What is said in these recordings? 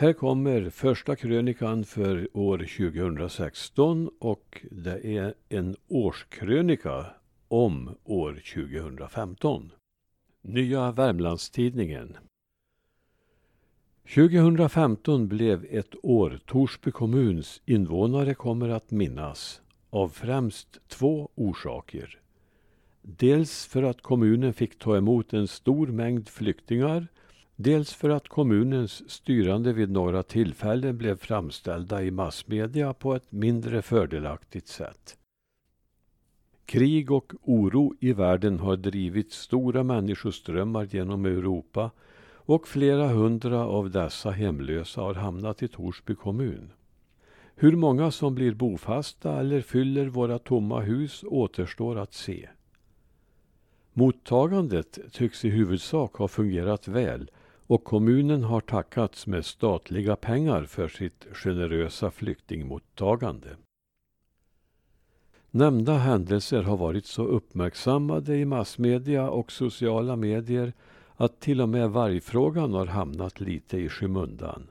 Här kommer första krönikan för år 2016 och det är en årskrönika om år 2015. Nya Värmlandstidningen 2015 blev ett år Torsby kommuns invånare kommer att minnas av främst två orsaker. Dels för att kommunen fick ta emot en stor mängd flyktingar Dels för att kommunens styrande vid några tillfällen blev framställda i massmedia på ett mindre fördelaktigt sätt. Krig och oro i världen har drivit stora människoströmmar genom Europa och flera hundra av dessa hemlösa har hamnat i Torsby kommun. Hur många som blir bofasta eller fyller våra tomma hus återstår att se. Mottagandet tycks i huvudsak ha fungerat väl och kommunen har tackats med statliga pengar för sitt generösa flyktingmottagande. Nämnda händelser har varit så uppmärksammade i massmedia och sociala medier att till och med vargfrågan har hamnat lite i skymundan.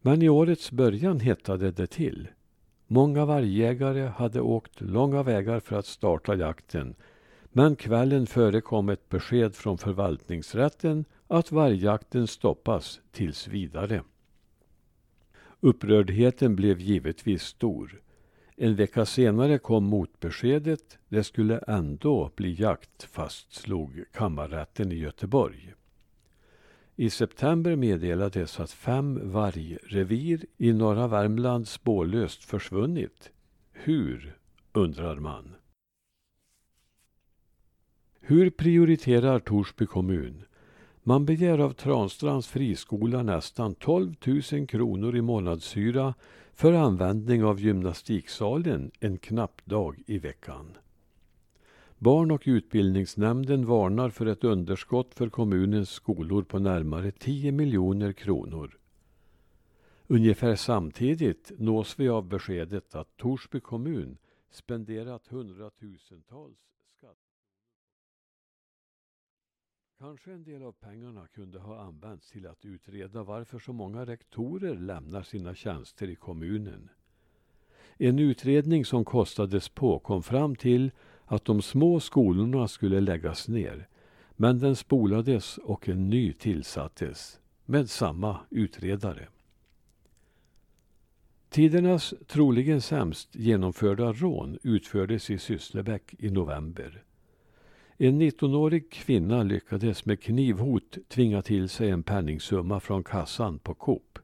Men i årets början hettade det till. Många vargjägare hade åkt långa vägar för att starta jakten men kvällen före kom ett besked från förvaltningsrätten att vargjakten stoppas tills vidare. Upprördheten blev givetvis stor. En vecka senare kom motbeskedet. Det skulle ändå bli jakt, fastslog kammarrätten i Göteborg. I september meddelades att fem vargrevir i norra Värmland spårlöst försvunnit. Hur, undrar man. Hur prioriterar Torsby kommun? Man begär av Transtrands friskola nästan 12 000 kronor i månadshyra för användning av gymnastiksalen en knapp dag i veckan. Barn och utbildningsnämnden varnar för ett underskott för kommunens skolor på närmare 10 miljoner kronor. Ungefär samtidigt nås vi av beskedet att Torsby kommun spenderat hundratusentals Kanske en del av pengarna kunde ha använts till att utreda varför så många rektorer lämnar sina tjänster i kommunen. En utredning som kostades på kom fram till att de små skolorna skulle läggas ner. Men den spolades och en ny tillsattes, med samma utredare. Tidernas troligen sämst genomförda rån utfördes i Sysslebäck i november. En 19-årig kvinna lyckades med knivhot tvinga till sig en penningsumma från kassan på Coop.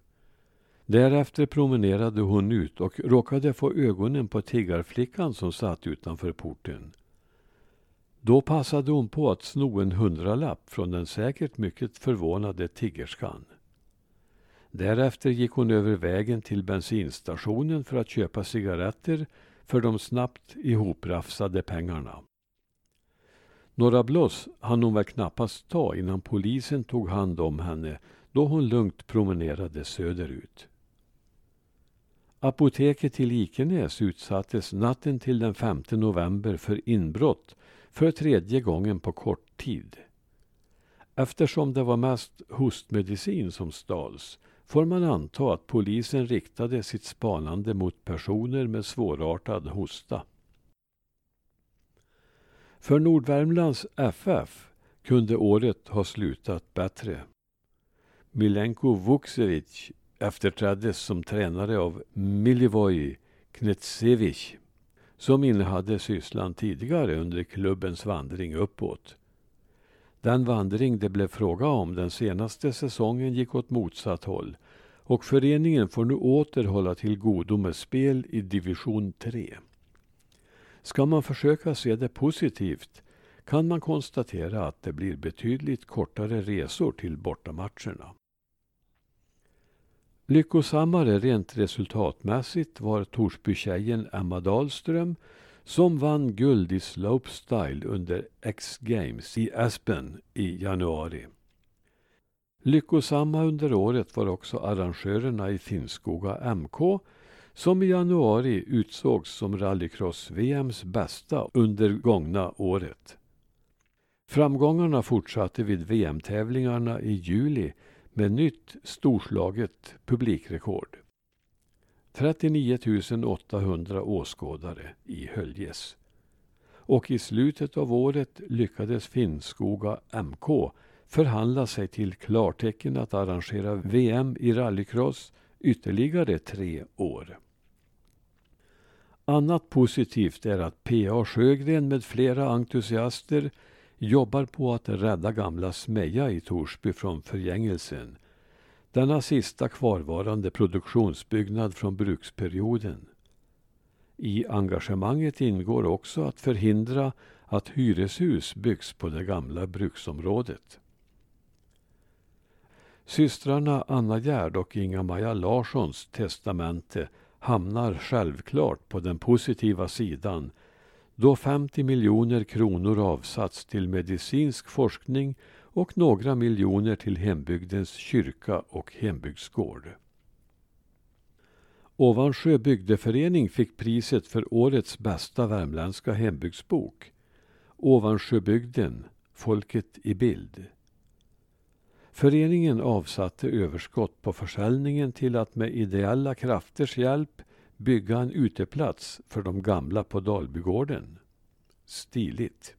Därefter promenerade hon ut och råkade få ögonen på tiggarflickan som satt utanför porten. Då passade hon på att sno en hundralapp från den säkert mycket förvånade tiggerskan. Därefter gick hon över vägen till bensinstationen för att köpa cigaretter för de snabbt ihoprafsade pengarna. Några bloss hann hon väl knappast ta innan polisen tog hand om henne då hon lugnt promenerade söderut. Apoteket i Likenäs utsattes natten till den 5 november för inbrott för tredje gången på kort tid. Eftersom det var mest hostmedicin som stals får man anta att polisen riktade sitt spanande mot personer med svårartad hosta. För Nordvärmlands FF kunde året ha slutat bättre. Milenko Vukcevic efterträddes som tränare av Milivoj Knetsevich som innehade sysslan tidigare under klubbens vandring uppåt. Den vandring det blev fråga om den senaste säsongen gick åt motsatt håll och föreningen får nu åter hålla till godo med spel i division 3. Ska man försöka se det positivt kan man konstatera att det blir betydligt kortare resor till bortamatcherna. Lyckosammare rent resultatmässigt var Torsbytjejen Emma Dahlström som vann guld i slopestyle under X-games i Aspen i januari. Lyckosamma under året var också arrangörerna i Finnskoga MK som i januari utsågs som rallycross-VMs bästa under gångna året. Framgångarna fortsatte vid VM-tävlingarna i juli med nytt storslaget publikrekord. 39 800 åskådare i Höljes. Och i slutet av året lyckades Finnskoga MK förhandla sig till klartecken att arrangera VM i rallycross ytterligare tre år. Annat positivt är att P.A. Sjögren med flera entusiaster jobbar på att rädda gamla Smeja i Torsby från förgängelsen. Denna sista kvarvarande produktionsbyggnad från bruksperioden. I engagemanget ingår också att förhindra att hyreshus byggs på det gamla bruksområdet. Systrarna Anna Gärd och Inga-Maja Larssons testamente hamnar självklart på den positiva sidan då 50 miljoner kronor avsatts till medicinsk forskning och några miljoner till hembygdens kyrka och hembygdsgård. Ovansjö bygdeförening fick priset för årets bästa värmländska hembygdsbok. Ovansjöbygden, Folket i bild. Föreningen avsatte överskott på försäljningen till att med ideella krafters hjälp bygga en uteplats för de gamla på Dalbygården. Stiligt.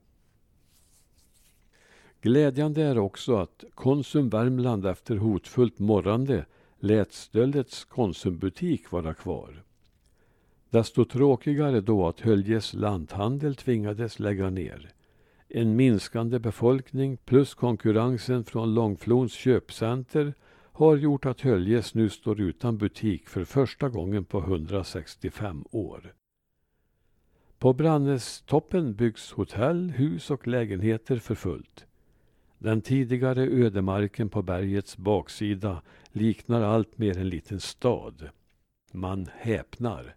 Glädjande är också att Konsum Värmland efter hotfullt morrande lät Stöldets Konsumbutik vara kvar. Desto tråkigare då att Höljes lanthandel tvingades lägga ner. En minskande befolkning plus konkurrensen från Långflons köpcenter har gjort att Höljes nu står utan butik för första gången på 165 år. På Brannestoppen byggs hotell, hus och lägenheter för fullt. Den tidigare ödemarken på bergets baksida liknar allt mer en liten stad. Man häpnar.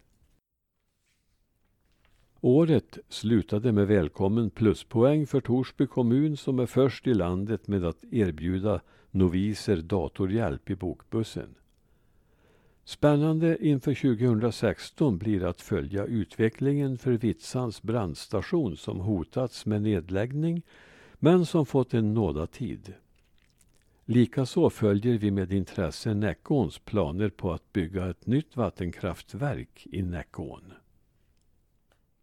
Året slutade med välkommen pluspoäng för Torsby kommun som är först i landet med att erbjuda noviser datorhjälp i bokbussen. Spännande inför 2016 blir att följa utvecklingen för Vitsans brandstation som hotats med nedläggning men som fått en nådatid. Likaså följer vi med intresse Näckåns planer på att bygga ett nytt vattenkraftverk i Näckån.